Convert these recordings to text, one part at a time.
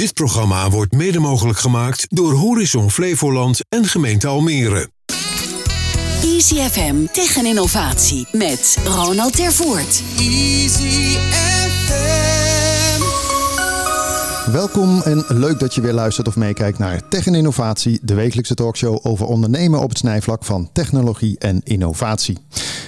Dit programma wordt mede mogelijk gemaakt door Horizon Flevoland en gemeente Almere. Easy FM tegen innovatie met Ronald Tervoort. Easy. Welkom en leuk dat je weer luistert of meekijkt naar Tech en Innovatie, de wekelijkse talkshow over ondernemen op het snijvlak van technologie en innovatie.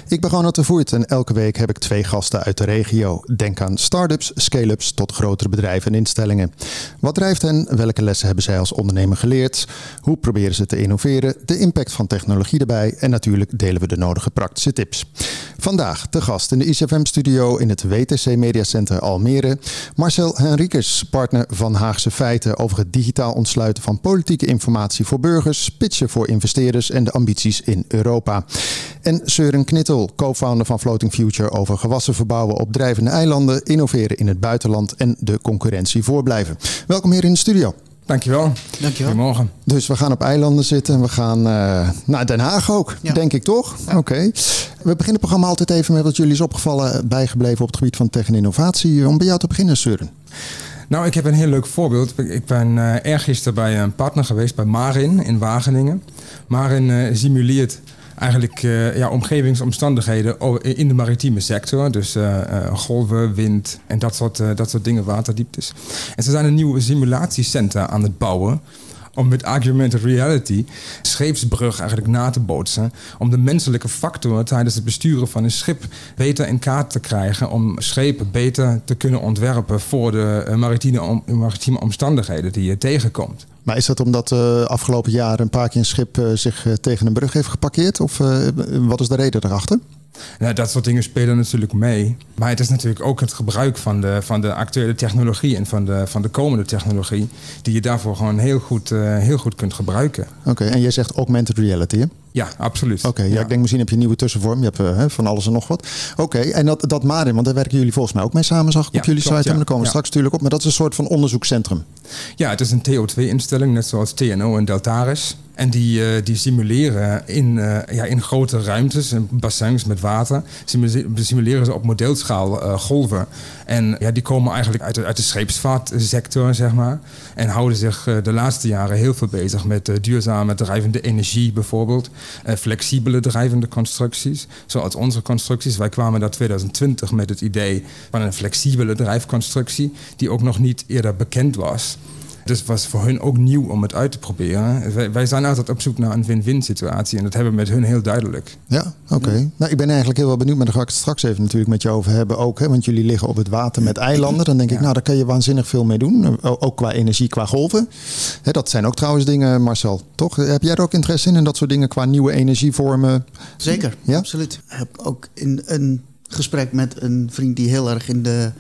Ik ben Ronald de Voert en elke week heb ik twee gasten uit de regio. Denk aan start-ups, scale-ups tot grotere bedrijven en instellingen. Wat drijft hen? Welke lessen hebben zij als ondernemer geleerd? Hoe proberen ze te innoveren? De impact van technologie erbij en natuurlijk delen we de nodige praktische tips. Vandaag de gast in de ICFM-studio in het WTC Media Center Almere, Marcel Henriques, partner van Haagse Feiten over het digitaal ontsluiten van politieke informatie voor burgers, pitchen voor investeerders en de ambities in Europa. En Søren Knittel, co-founder van Floating Future over gewassen verbouwen op drijvende eilanden, innoveren in het buitenland en de concurrentie voorblijven. Welkom hier in de studio. Dankjewel. Dankjewel. Goedemorgen. Dus we gaan op eilanden zitten en we gaan uh, naar Den Haag ook, Ja. denk ik toch? Oké. We beginnen het programma altijd even met wat jullie is opgevallen, bijgebleven op het gebied van tech en innovatie. Om bij jou te beginnen, Søren. Nou, ik heb een heel leuk voorbeeld. Ik ben uh, ergisteren bij een partner geweest, bij Marin in Wageningen. Marin uh, simuleert eigenlijk uh, ja, omgevingsomstandigheden in de maritieme sector. Dus golven, wind en dat soort, dat soort dingen, waterdieptes. En ze zijn een nieuw simulatiecentrum aan het bouwen om met augmented reality scheepsbrug eigenlijk na te bootsen. Om de menselijke factor tijdens het besturen van een schip beter in kaart te krijgen. Om schepen beter te kunnen ontwerpen voor de maritieme, maritieme omstandigheden die je tegenkomt. Maar is dat omdat de uh, afgelopen jaren een paar keer een schip uh, zich tegen een brug heeft geparkeerd? Of wat is de reden daarachter? Nou, dat soort dingen spelen natuurlijk mee. Maar het is natuurlijk ook het gebruik van de, van de actuele technologie en van de, van de komende technologie, die je daarvoor gewoon heel goed, uh, heel goed kunt gebruiken. Oké, en jij zegt augmented reality, hè? Ja, absoluut. Oké, okay, ja, ja. ik denk misschien heb je een nieuwe tussenvorm. Je hebt uh, van alles en nog wat. Oké, okay, en dat, dat Marin, want daar werken jullie volgens mij ook mee samen, zag ik ja, op jullie klopt, site. Ja, en daar komen we straks natuurlijk op. Maar dat is een soort van onderzoekscentrum. Ja, het is een TO2-instelling, net zoals TNO en Deltaris. En die, uh, die simuleren in, uh, ja, in grote ruimtes, in bassins met water, simuleren ze op modeelschaal uh, golven. En ja, die komen eigenlijk uit de, uit de scheepsvaartsector, zeg maar. En houden zich de laatste jaren heel veel bezig met duurzame drijvende energie bijvoorbeeld. flexibele drijvende constructies, zoals onze constructies. Wij kwamen daar 2020 met het idee van een flexibele drijfconstructie, die ook nog niet eerder bekend was. Dus het was voor hun ook nieuw om het uit te proberen. Wij, wij zijn altijd op zoek naar een win-win situatie. En dat hebben we met hun heel duidelijk. Ja, oké. Okay. Ja. Nou, ik ben eigenlijk heel wel benieuwd, maar daar ga ik het straks even natuurlijk met je over hebben ook. Hè, want jullie liggen op het water met eilanden. Dan denk ik, ja. nou, daar kan je waanzinnig veel mee doen. Ook qua energie, qua golven. Hè, dat zijn ook trouwens dingen, Marcel, toch? Heb jij er ook interesse in? En dat soort dingen qua nieuwe energievormen? Zeker, ja? absoluut. Ik heb ook in een gesprek met een vriend die heel erg in de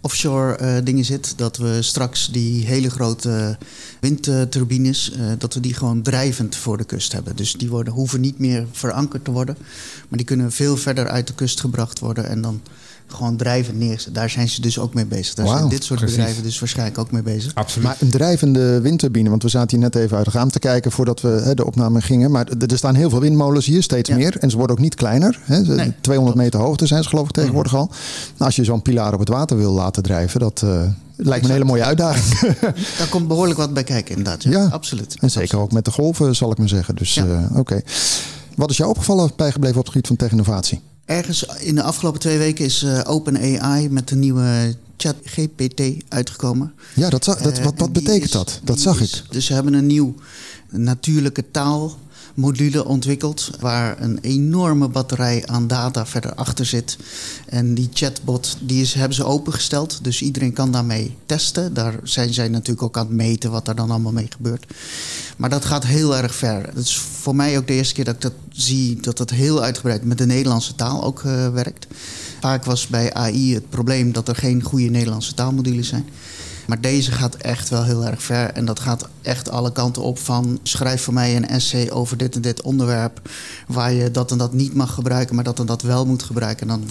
offshore uh, dingen zit. Dat we straks die hele grote windturbines, uh, dat we die gewoon drijvend voor de kust hebben. Dus die worden, hoeven niet meer verankerd te worden. Maar die kunnen veel verder uit de kust gebracht worden en dan gewoon drijvend neerzetten. Daar zijn ze dus ook mee bezes. Daar wow, zijn dit soort precies. bedrijven dus waarschijnlijk ook mee bezig. Absoluut. Maar een drijvende windturbine, want we zaten hier net even uit het raam te kijken voordat we hè, de opname gingen. Maar er staan heel veel windmolens hier, steeds Ja. meer. En ze worden ook niet kleiner. Hè. Ze- Nee, 200 meter hoogte zijn ze geloof ik tegenwoordig al. Nou, als je zo'n pilaar op het water wil laten drijven, dat eh, lijkt me een hele mooie uitdaging. Daar komt behoorlijk wat bij kijken inderdaad. Ja, Ja. absoluut. en zeker ook met de golven, zal ik maar zeggen. Dus Ja. eh, oké. Wat is jou opgevallen bijgebleven op het gebied van tech-innovatie? Ergens in de afgelopen twee weken is eh, OpenAI met de nieuwe ChatGPT uitgekomen. Ja, dat, dat, Eh, wat, wat betekent is- dat? Dat zag is- ik. Dus ze hebben een nieuw natuurlijke taalmodule ontwikkeld... waar een enorme batterij aan data verder achter zit. En die chatbot die is, hebben ze opengesteld, dus iedereen kan daarmee testen. Daar zijn zij natuurlijk ook aan het meten wat er dan allemaal mee gebeurt. Maar dat gaat heel erg ver. Het is voor mij ook de eerste keer dat ik dat zie... dat dat heel uitgebreid met de Nederlandse taal ook eh, werkt. Vaak was bij AI het probleem dat er geen goede Nederlandse taalmodules zijn... Maar deze gaat echt wel heel erg ver. En dat gaat echt alle kanten op van... schrijf voor mij een essay over dit en dit onderwerp... waar je dat en dat niet mag gebruiken... maar dat en dat wel moet gebruiken. En dan...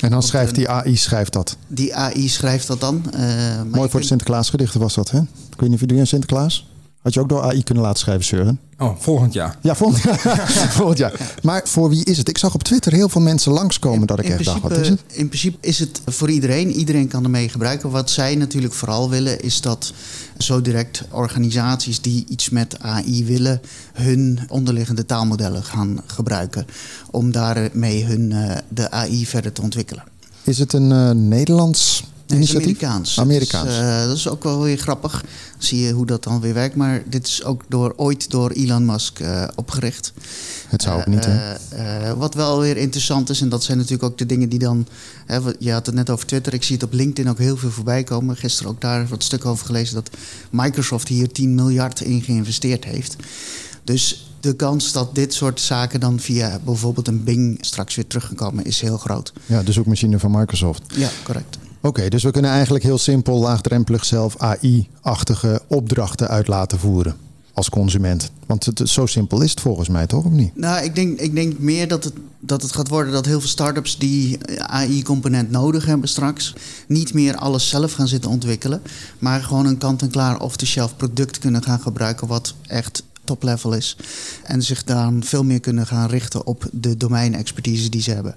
En dan schrijft eh, die AI schrijft dat. Die AI schrijft dat dan. eh, Mooi voor de kunt- Sinterklaasgedichten was dat, hè? Ik weet niet of je een Sinterklaas? Had je ook door AI kunnen laten schrijven, Søren? Oh, volgend jaar. Ja, volgend jaar. volgend jaar. Maar voor wie is het? Ik zag op Twitter heel veel mensen langskomen dat ik in echt dacht, wat is het? In principe is het voor iedereen. Iedereen kan ermee gebruiken. Wat zij natuurlijk vooral willen is dat zo direct organisaties die iets met AI willen, hun onderliggende taalmodellen gaan gebruiken. Om daarmee hun, eh, de AI verder te ontwikkelen. Is het een eh, Nederlands Nee, het is initiatief? Amerikaans. Amerikaans. Dat is, eh, dat is ook wel weer grappig. Zie je hoe dat dan weer werkt. Maar dit is ook door, ooit door Elon Musk eh, opgericht. het zou ook niet, hè? Eh, wat wel weer interessant is, en dat zijn natuurlijk ook de dingen die dan. Hè, je had het net over Twitter. Ik zie het op LinkedIn ook heel veel voorbij komen. Gisteren ook daar wat stuk over gelezen dat Microsoft hier 10 miljard in geïnvesteerd heeft. Dus de kans dat dit soort zaken dan via bijvoorbeeld een Bing straks weer terug gaan komen, is heel groot. Ja, de zoekmachine van Microsoft. Ja, correct. Oké, dus we kunnen eigenlijk heel simpel, laagdrempelig zelf AI-achtige opdrachten uit laten voeren als consument. Want het, zo simpel is het volgens mij toch, of niet? Nou, ik denk, ik denk meer dat het, dat het gaat worden dat heel veel start-ups die AI-component nodig hebben straks, niet meer alles zelf gaan zitten ontwikkelen, maar gewoon een kant-en-klaar off-the-shelf product kunnen gaan gebruiken wat echt top-level is. En zich dan veel meer kunnen gaan richten op de domeinexpertise die ze hebben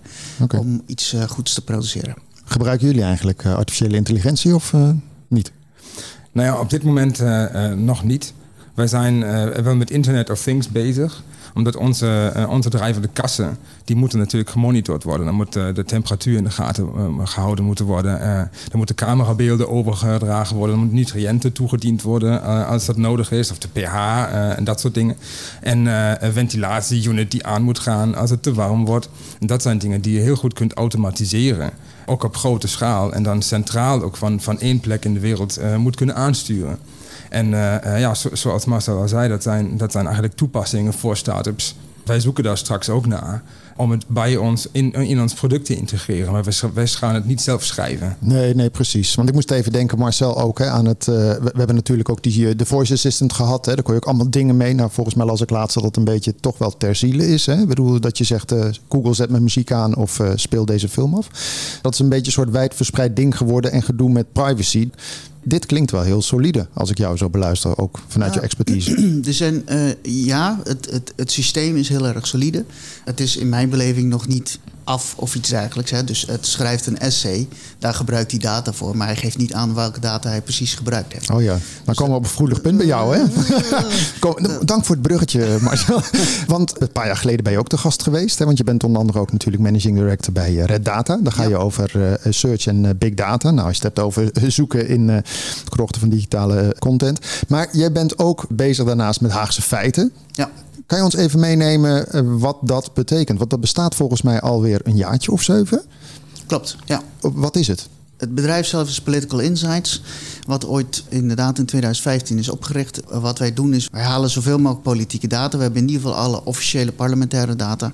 om iets eh, goeds te produceren. Gebruiken jullie eigenlijk eh, artificiële intelligentie of eh, niet? Nou ja, op dit moment eh, nog niet. Wij zijn wel met Internet of Things bezig. Omdat onze, eh, onze drijvende kassen, die moeten natuurlijk gemonitord worden. Dan moet eh, de temperatuur in de gaten eh, gehouden moeten worden. Er moeten camerabeelden overgedragen worden. Er moeten nutriënten toegediend worden als dat nodig is. Of de pH en dat soort dingen. En een ventilatieunit die aan moet gaan als het te warm wordt. En dat zijn dingen die je heel goed kunt automatiseren. Ook op grote schaal. En dan centraal ook van, van één plek in de wereld moet kunnen aansturen. En eh, eh, ja, zo- zoals Marcel al zei, dat zijn, dat zijn eigenlijk toepassingen voor start-ups. Wij zoeken daar straks ook naar om het bij ons in, in ons product te integreren. Maar wij, wij gaan het niet zelf schrijven. Nee, nee, precies. Want ik moest even denken, Marcel, ook hè, aan het. eh, we, we hebben natuurlijk ook die, de voice assistant gehad. Hè. Daar kon je ook allemaal dingen mee. Nou, volgens mij las ik laatst dat een beetje toch wel ter ziele is. Hè. Ik bedoel, dat je zegt, Google zet mijn muziek aan of eh, speel deze film af. Dat is een beetje een soort wijdverspreid ding geworden en gedoe met privacy. Dit klinkt wel heel solide als ik jou zo beluister, ook vanuit je expertise. Er zijn, eh, ja, het, het, het systeem is heel erg solide. Het is in mijn beleving nog niet af of iets dergelijks. Hè. Dus het schrijft een essay, daar gebruikt hij data voor. Maar hij geeft niet aan welke data hij precies gebruikt heeft. Oh ja, dan komen we op een gevoelig punt bij jou, hè? Kom, dank voor het bruggetje, Marcel. Want een paar jaar geleden ben je ook de gast geweest. Hè? Want je bent onder andere ook natuurlijk managing director bij eh, Red Data. Daar ga Ja. je over eh, search en eh, big data. Nou, als je het hebt over zoeken in eh krochten van digitale content. Maar jij bent ook bezig daarnaast met Haagse feiten. Ja, Kan je ons even meenemen eh, wat dat betekent? Want dat bestaat volgens mij alweer een jaartje of zeven. klopt. Ja. Wat is het? Het bedrijf zelf is Political Insights, wat ooit inderdaad in 2015 is opgericht. Wat wij doen is, wij halen zoveel mogelijk politieke data. We hebben in ieder geval alle officiële parlementaire data.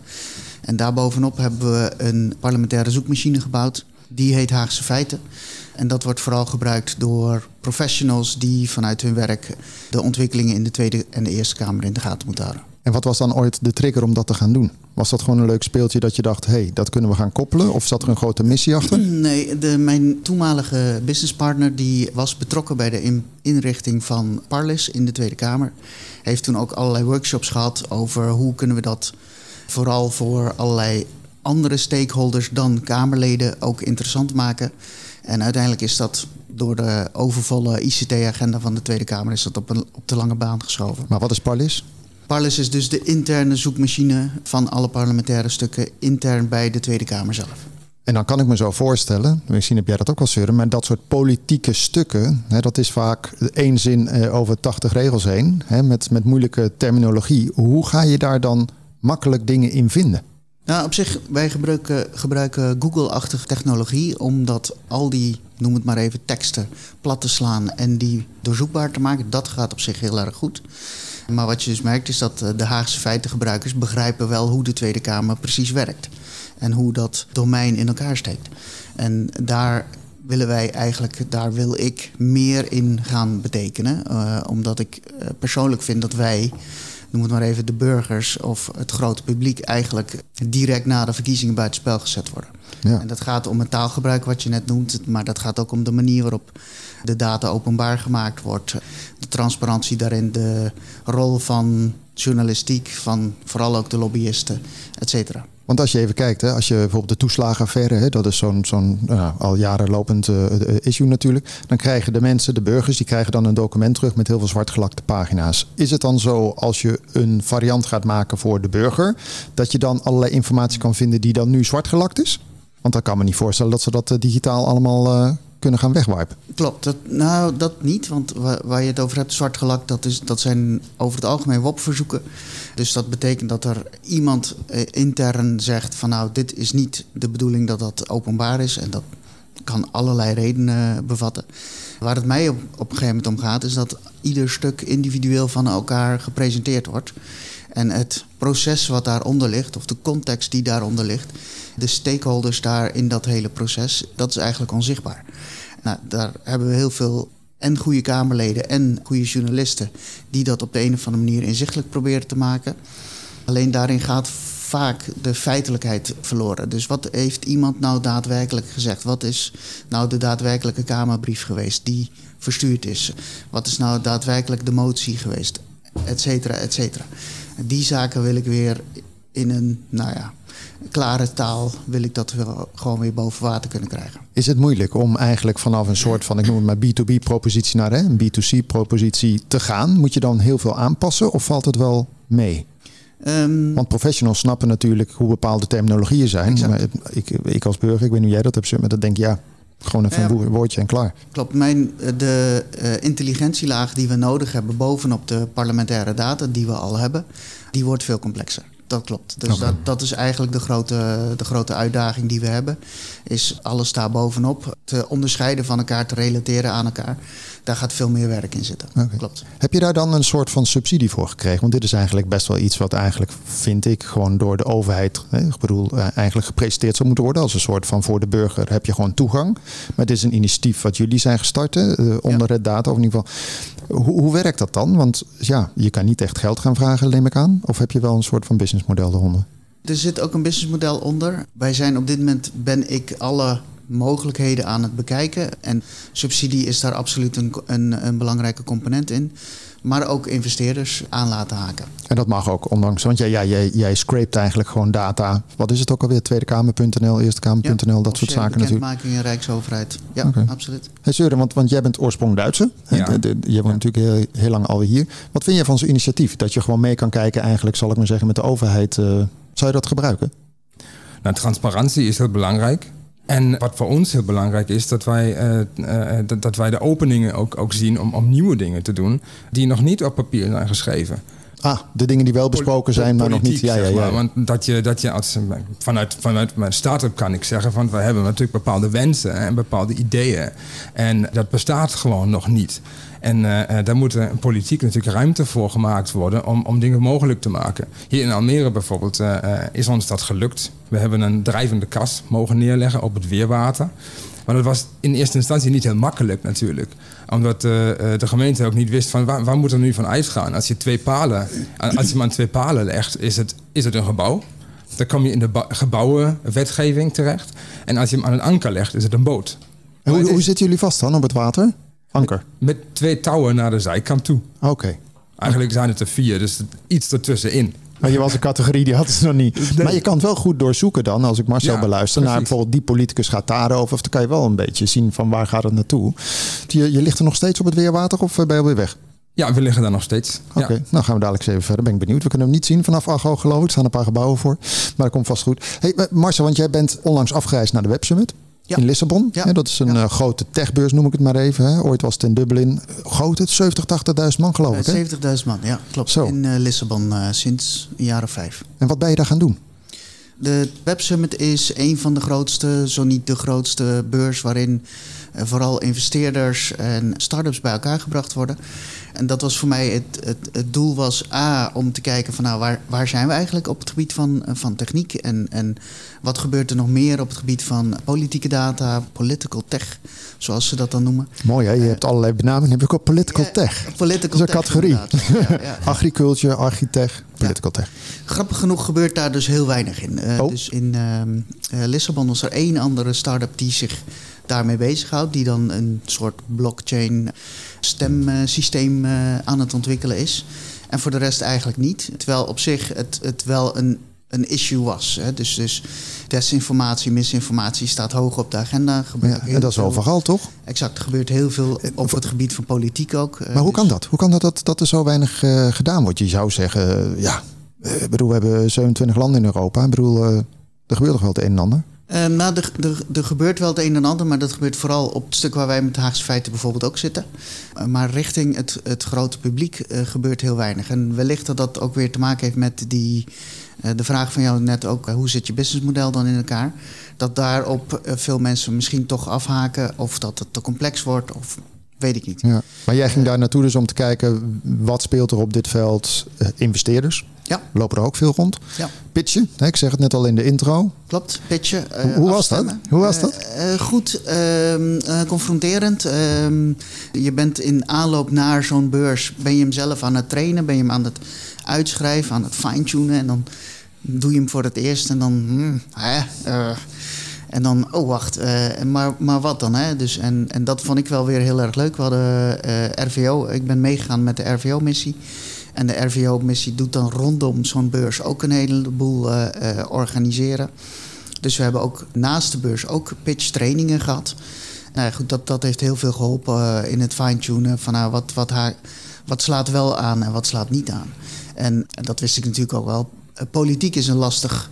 En daarbovenop hebben we een parlementaire zoekmachine gebouwd. Die heet Haagse Feiten. En dat wordt vooral gebruikt door professionals die vanuit hun werk de ontwikkelingen in de Tweede en de Eerste Kamer in de gaten moeten houden. En wat was dan ooit de trigger om dat te gaan doen? Was dat gewoon een leuk speeltje dat je dacht, hé, hey, dat kunnen we gaan koppelen? Of zat er een grote missie achter? Nee, de, mijn toenmalige businesspartner die was betrokken bij de in- inrichting van Parlis in de Tweede Kamer. Heeft toen ook allerlei workshops gehad over hoe kunnen we dat vooral voor allerlei andere stakeholders dan Kamerleden ook interessant maken. En uiteindelijk is dat door de overvolle ICT-agenda van de Tweede Kamer is dat op, een, op de lange baan geschoven. Maar wat is Parlis? Parlis is dus de interne zoekmachine van alle parlementaire stukken intern bij de Tweede Kamer zelf. En dan kan ik me zo voorstellen, misschien heb jij dat ook wel zeuren, maar dat soort politieke stukken, hè, dat is vaak één zin eh, over 80 regels heen, hè, met, met moeilijke terminologie. Hoe ga je daar dan makkelijk dingen in vinden? Nou, op zich, wij gebruiken, gebruiken Google-achtige technologie om dat al die, noem het maar even, teksten plat te slaan en die doorzoekbaar te maken. Dat gaat op zich heel erg goed. Maar wat je dus merkt is dat eh, de Haagse feitengebruikers begrijpen wel hoe de Tweede Kamer precies werkt. En hoe dat domein in elkaar steekt. En daar willen wij eigenlijk, daar wil ik meer in gaan betekenen. eh, omdat ik eh, persoonlijk vind dat wij noem het maar even, de burgers of het grote publiek eigenlijk direct na de verkiezingen buitenspel gezet worden. Ja. En dat gaat om het taalgebruik wat je net noemt, maar dat gaat ook om de manier waarop de data openbaar gemaakt wordt. De transparantie daarin, de rol van journalistiek, van vooral ook de lobbyisten, et cetera. Want als je even kijkt, hè, als je bijvoorbeeld de toeslagenaffaire, dat is zo'n nou, al jaren lopend uh, issue natuurlijk. Dan krijgen de mensen, de burgers, die krijgen dan een document terug met heel veel zwartgelakte pagina's. Is het dan zo als je een variant gaat maken voor de burger, dat je dan allerlei informatie kan vinden die dan nu zwartgelakt is? Want dan kan me niet voorstellen dat ze dat digitaal allemaal kunnen gaan wegwipen. Klopt, dat, nou dat niet, want waar, je het over hebt, zwart gelakt, dat, is, dat zijn over het algemeen WOP-verzoeken. Dus dat betekent dat er iemand eh, intern zegt van nou, dit is niet de bedoeling dat dat openbaar is. En dat kan allerlei redenen bevatten. Waar het mij op, op een gegeven moment om gaat, is dat ieder stuk individueel van elkaar gepresenteerd wordt. En het proces wat daaronder ligt, of de context die daaronder ligt, de stakeholders daar in dat hele proces, dat is eigenlijk onzichtbaar. Nou, daar hebben we heel veel en goede Kamerleden en goede journalisten die dat op de een of andere manier inzichtelijk proberen te maken. Alleen daarin gaat vaak de feitelijkheid verloren. Dus wat heeft iemand nou daadwerkelijk gezegd? Wat is nou de daadwerkelijke Kamerbrief geweest die verstuurd is? Wat is nou daadwerkelijk de motie geweest? Etcetera, etcetera. Die zaken wil ik weer in een, nou ja, klare taal wil ik dat we gewoon weer boven water kunnen krijgen. Is het moeilijk om eigenlijk vanaf een soort van, ik noem het maar B2B-propositie naar hè, een B2C-propositie te gaan? Moet je dan heel veel aanpassen of valt het wel mee? Um, Want professionals snappen natuurlijk hoe bepaalde terminologieën zijn. Maar ik, ik als burger, ik weet niet hoe jij dat hebt, maar dan denk je ja, gewoon even een woordje en klaar. Klopt. Mijn, de uh, intelligentielaag die we nodig hebben bovenop de parlementaire data die we al hebben, die wordt veel complexer dat klopt. Dus dat, dat is eigenlijk de grote, de grote uitdaging die we hebben. Is alles daar bovenop te onderscheiden van elkaar, te relateren aan elkaar. Daar gaat veel meer werk in zitten. Klopt. Heb je daar dan een soort van subsidie voor gekregen? Want dit is eigenlijk best wel iets wat eigenlijk, vind ik, gewoon door de overheid, ik bedoel, eh, eigenlijk gepresenteerd zou moeten worden. Als een soort van voor de burger heb je gewoon toegang. Maar dit is een initiatief wat jullie zijn gestart, uh, onder ja. het data. Of in ieder geval, hoe, hoe werkt dat dan? Want ja, je kan niet echt geld gaan vragen, neem ik aan. Of heb je wel een soort van businessmodel eronder? Er zit ook een businessmodel onder. Wij zijn op dit moment, ben ik alle mogelijkheden aan het bekijken. En subsidie is daar absoluut een, een, een belangrijke component in maar ook investeerders aan laten haken. En dat mag ook, ondanks, want jij, jij, jij, jij scrapt eigenlijk gewoon data. Wat is het ook alweer? Tweede Kamer.nl, Eerste Kamer.nl, dat soort zaken natuurlijk. in Rijksoverheid. Ja, okay. absoluut. Hey Søren, want, want jij bent oorsprong Duitser. Ja. De, de, je woont natuurlijk heel, heel lang alweer hier. Wat vind je van zo'n initiatief? Dat je gewoon mee kan kijken eigenlijk, zal ik maar zeggen, met de overheid. Uh, zou je dat gebruiken? Nou, transparantie is heel belangrijk. En wat voor ons heel belangrijk is, dat wij, uh, uh, dat, dat, wij de openingen ook, ook zien om, om nieuwe dingen te doen die nog niet op papier zijn geschreven. Ah, de dingen die wel besproken zijn, maar nog niet. Ja, ja, ja. Want dat je, dat je als, vanuit, vanuit mijn start-up kan ik zeggen, van we hebben natuurlijk bepaalde wensen en bepaalde ideeën. En dat bestaat gewoon nog niet. En uh, daar moet een politiek natuurlijk ruimte voor gemaakt worden om, om dingen mogelijk te maken. Hier in Almere bijvoorbeeld uh, is ons dat gelukt. We hebben een drijvende kas mogen neerleggen op het weerwater. Maar dat was in eerste instantie niet heel makkelijk natuurlijk. Omdat uh, de gemeente ook niet wist van waar, waar moet er nu van uitgaan. Als je twee palen, als je maar twee palen legt, is het, is het een gebouw. Dan kom je in de gebouwenwetgeving terecht. En als je hem aan een anker legt, is het een boot. hoe, hoe zitten jullie vast dan op het water? Anker? Met, twee touwen naar de zijkant toe. Oké. Eigenlijk zijn het er vier, dus iets ertussenin. Maar je was een categorie, die had het nog niet. Maar je kan het wel goed doorzoeken dan, als ik Marcel ja, beluister, naar bijvoorbeeld die politicus gaat daarover. Of dan kan je wel een beetje zien van waar gaat het naartoe. Je, je ligt er nog steeds op het weerwater of eh, ben je alweer weg? Ja, we liggen daar nog steeds. Oké, okay, nou gaan we dadelijk eens even verder. Ben ik benieuwd. We kunnen hem niet zien vanaf Ago, geloof ik. Er staan een paar gebouwen voor. Maar dat komt vast goed. Hey, Marcel, want jij bent onlangs afgereisd naar de Web Summit. Ja. In Lissabon. Ja. dat is een uh, grote techbeurs, noem ik het maar even. Hè. Ooit was het in Dublin. Groot het, 70, 80.000 man geloof ik. 70.000 man, ja, klopt. Zo. In uh, Lissabon uh, sinds een jaar of vijf. En wat ben je daar gaan doen? De Web Summit is een van de grootste, zo niet de grootste beurs waarin vooral investeerders en start-ups bij elkaar gebracht worden. En dat was voor mij het, het, het, doel was A, om te kijken van nou, waar, waar zijn we eigenlijk op het gebied van, van techniek en, en wat gebeurt er nog meer op het gebied van politieke data, political tech, zoals ze dat dan noemen. Mooi hè, je hebt allerlei benamingen, heb ik ook political tech. Political dat is een categorie. Ja, ja. Agriculture, architect, political tech. Grappig genoeg gebeurt daar dus heel weinig in. Uh, oh. Dus in uh, Lissabon was er één andere start-up die zich daarmee bezighoudt, die dan een soort blockchain stemsysteem uh, aan het ontwikkelen is. En voor de rest eigenlijk niet. Terwijl op zich het, het wel een, een issue was. Hè. Dus, dus desinformatie, misinformatie staat hoog op de agenda. Ja, en dat is overal, toch? Exact, er gebeurt heel veel op het gebied van politiek ook. Maar hoe kan dat? Hoe kan dat dat, dat er zo weinig uh, gedaan wordt? Je zou zeggen, ja, ik bedoel, we hebben 27 landen in Europa. Ik bedoel, uh, er gebeurt toch wel het een en ander? Uh, nou, er, er, gebeurt wel het een en ander, maar dat gebeurt vooral op het stuk waar wij met Haagse feiten bijvoorbeeld ook zitten. Uh, maar richting het, het grote publiek uh, gebeurt heel weinig. En wellicht dat dat ook weer te maken heeft met die, de vraag van jou net ook, hoe zit je businessmodel dan in elkaar? Dat daarop veel mensen misschien toch afhaken of dat het te complex wordt of weet ik niet. Ja. Maar jij ging daar naartoe dus om te kijken wat speelt er op dit veld? investeerders. Ja. Lopen er ook veel rond. Ja. Pitchen, ik zeg het net al in de intro. Klopt, pitchen. Uh, hoe, was dat? hoe was dat? Uh, goed, uh, confronterend. Ehm, je bent in aanloop naar zo'n beurs, ben je hem zelf aan het trainen, ben je hem aan het uitschrijven, aan het fine-tunen. En dan doe je hem voor het eerst en dan... Hmm, hè, en dan, oh wacht, maar, maar wat dan? Hè? Dus, en, en dat vond ik wel weer heel erg leuk. We hadden RVO, ik ben meegegaan met de RVO-missie. En de RVO-missie doet dan rondom zo'n beurs ook een heleboel uh, uh, organiseren. Dus we hebben ook naast de beurs ook pitch trainingen gehad. Nou goed, dat, dat heeft heel veel geholpen uh, in het fine-tunen van nou, wat, wat, haar, wat slaat wel aan en wat slaat niet aan. En, en dat wist ik natuurlijk ook wel. politiek is een lastig,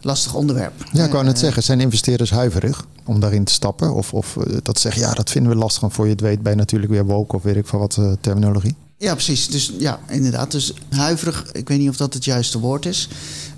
lastig onderwerp. Ja, ik wou net zeggen, zijn investeerders huiverig om daarin te stappen? Of, of dat zeggen, ja, dat vinden we lastig. En voor je het weet bij natuurlijk weer woke of weet ik van wat terminologie. Ja, precies. Dus ja, inderdaad. Dus huiverig, ik weet niet of dat het juiste woord is.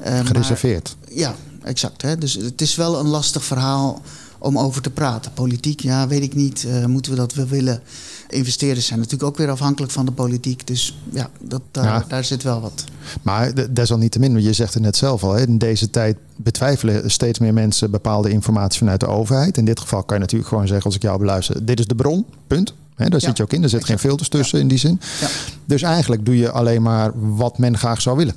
Uh, Gereserveerd. Maar, ja, exact. Hè? Dus het is wel een lastig verhaal om over te praten. Politiek, ja, weet ik niet. Uh, moeten we dat wel willen? Investeerders zijn natuurlijk ook weer afhankelijk van de politiek. Dus ja, dat, ja. daar zit wel wat. Maar desalniettemin, je zegt het net zelf al. Hè, in deze tijd betwijfelen steeds meer mensen bepaalde informatie vanuit de overheid. In dit geval kan je natuurlijk gewoon zeggen, als ik jou beluister, dit is de bron, punt. He, daar zit je ook in. Er zit geen filters tussen in die zin. Ja. Dus eigenlijk doe je alleen maar wat men graag zou willen.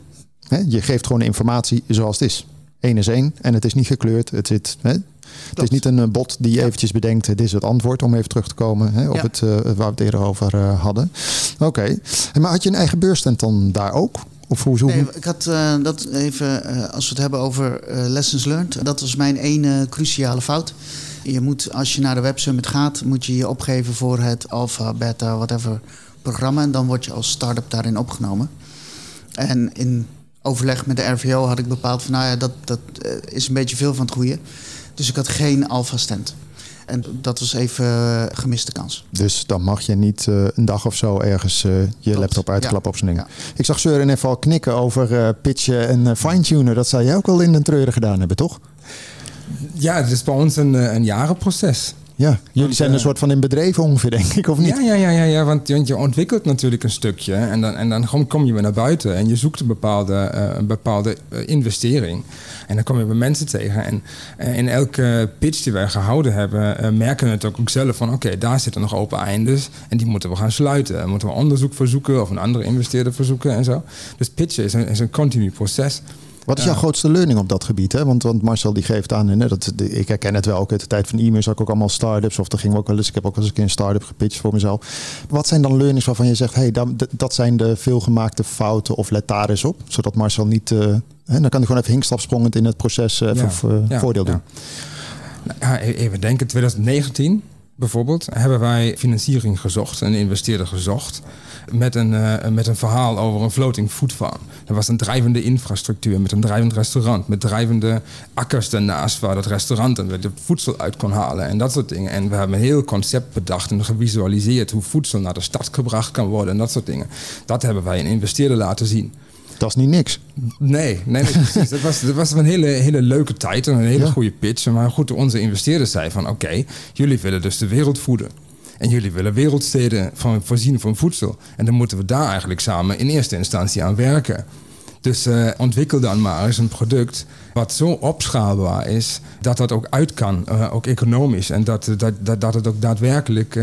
He, je geeft gewoon informatie zoals het is. Eén is één en het is niet gekleurd. Het, zit, he, het is niet een eh, bot die eventjes bedenkt, dit is het antwoord, om even terug te komen op het uh, waar we het eerder over uh, hadden. Oké, okay. maar had je een eigen beurstand dan daar ook? Of hoe, hoe? Nee, ik had uh, dat even, als we het hebben over lessons learned, dat was mijn ene cruciale fout. Je moet, als je naar de Web Summit gaat, moet je je opgeven voor het alpha, beta, whatever programma. En dan word je als start-up daarin opgenomen. En in overleg met de RVO had ik bepaald van, nou ja, dat, dat eh, is een beetje veel van het goede. Dus ik had geen alpha stand. En dat was even uh, gemiste kans. Dus dan mag je niet uh, een dag of zo ergens uh, je Klopt. laptop uitklappen ja. op zijn ding. Ja. Ik zag Søren even al knikken over pitchen en fine-tunen. Dat zou jij ook wel in een treuren gedaan hebben, toch? Ja, het is bij ons een, een jarenproces. Ja, jullie zijn een soort van in bedreven ongeveer, denk ik, of niet? Ja, ja, ja, ja, ja want, je ontwikkelt natuurlijk een stukje en dan, en dan kom je weer naar buiten en je zoekt een bepaalde, uh, een bepaalde investering. En dan kom je bij mensen tegen. En in elke pitch die wij gehouden hebben, merken we het ook, zelf van oké, okay, daar zitten nog open eindes en die moeten we gaan sluiten. Dan moeten we onderzoek verzoeken of een andere investeerder verzoeken en zo. Dus pitchen is een, is een continu proces. Wat is jouw grootste learning op dat gebied? Hè? Want, want Marcel die geeft aan, hè, dat, ik herken het wel ook uit de tijd van e-mail, zag ik ook allemaal start-ups. Of dan ging ook wel eens, ik heb ook wel eens een keer een start-up gepitcht voor mezelf. Wat zijn dan learnings waarvan je zegt, hey, dat, dat zijn de veelgemaakte fouten of let daar eens op. Zodat Marcel niet, uh, hè, dan kan hij gewoon even hinkstapsprongend in het proces uh, uh, ja, voordeel doen. Ja. Nou, even denken, 2019 bijvoorbeeld hebben wij financiering gezocht, een investeerder gezocht met een, uh, met een verhaal over een floating food farm. Er was een drijvende infrastructuur met een drijvend restaurant, met drijvende akkers daarnaast waar dat restaurant en het voedsel uit kon halen en dat soort dingen. En we hebben een heel concept bedacht en gevisualiseerd hoe voedsel naar de stad gebracht kan worden en dat soort dingen. Dat hebben wij een investeerder laten zien. Dat is niet niks. Nee, nee, precies. dat, was, dat was een hele, hele leuke tijd en een hele ja. goede pitch. Maar goed, onze investeerders zeiden van... oké, jullie willen dus de wereld voeden. En jullie willen wereldsteden van, voorzien van voedsel. En dan moeten we daar eigenlijk samen in eerste instantie aan werken. Dus uh, ontwikkel dan maar eens een product wat zo opschaalbaar is dat dat ook uit kan, uh, ook economisch. En dat, dat, dat, dat het ook daadwerkelijk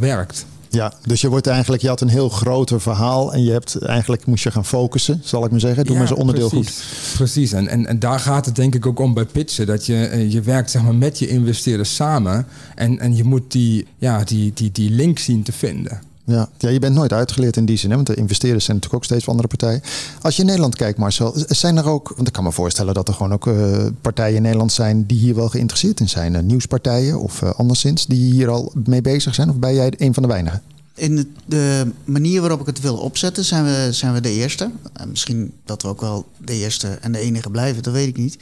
werkt. Ja, dus je wordt eigenlijk, je had een heel groter verhaal en je hebt eigenlijk moest je gaan focussen, zal ik maar zeggen. Doe maar zo'n onderdeel precies. goed. Precies, en, en, en daar gaat het denk ik ook om bij pitchen. Dat je, eh, je werkt zeg maar, met je investeerders samen en, en je moet die, ja, die, die, die link zien te vinden. Ja. ja, je bent nooit uitgeleerd in die zin, hè? want de investeerders zijn natuurlijk ook steeds van andere partijen. Als je in Nederland kijkt, Marcel, zijn er ook, want ik kan me voorstellen dat er gewoon ook eh, partijen in Nederland zijn die hier wel geïnteresseerd in zijn. Uh, nieuwspartijen of uh, anderszins, die hier al mee bezig zijn? Of ben jij een van de weinigen? In de, de, manier waarop ik het wil opzetten, zijn we, zijn we de eerste. Misschien dat we ook wel de eerste en de enige blijven, dat weet ik niet.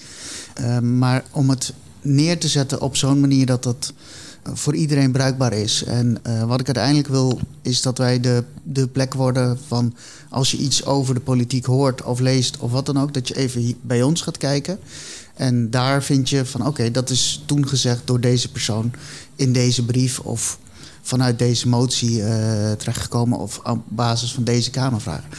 Maar om het neer te zetten op zo'n manier dat dat voor iedereen bruikbaar is. En uh, wat ik uiteindelijk wil, is dat wij de, de plek worden van als je iets over de politiek hoort of leest of wat dan ook, dat je even bij ons gaat kijken. En daar vind je van oké, dat is toen gezegd door deze persoon in deze brief of vanuit deze motie uh, terechtgekomen of op basis van deze Kamervragen.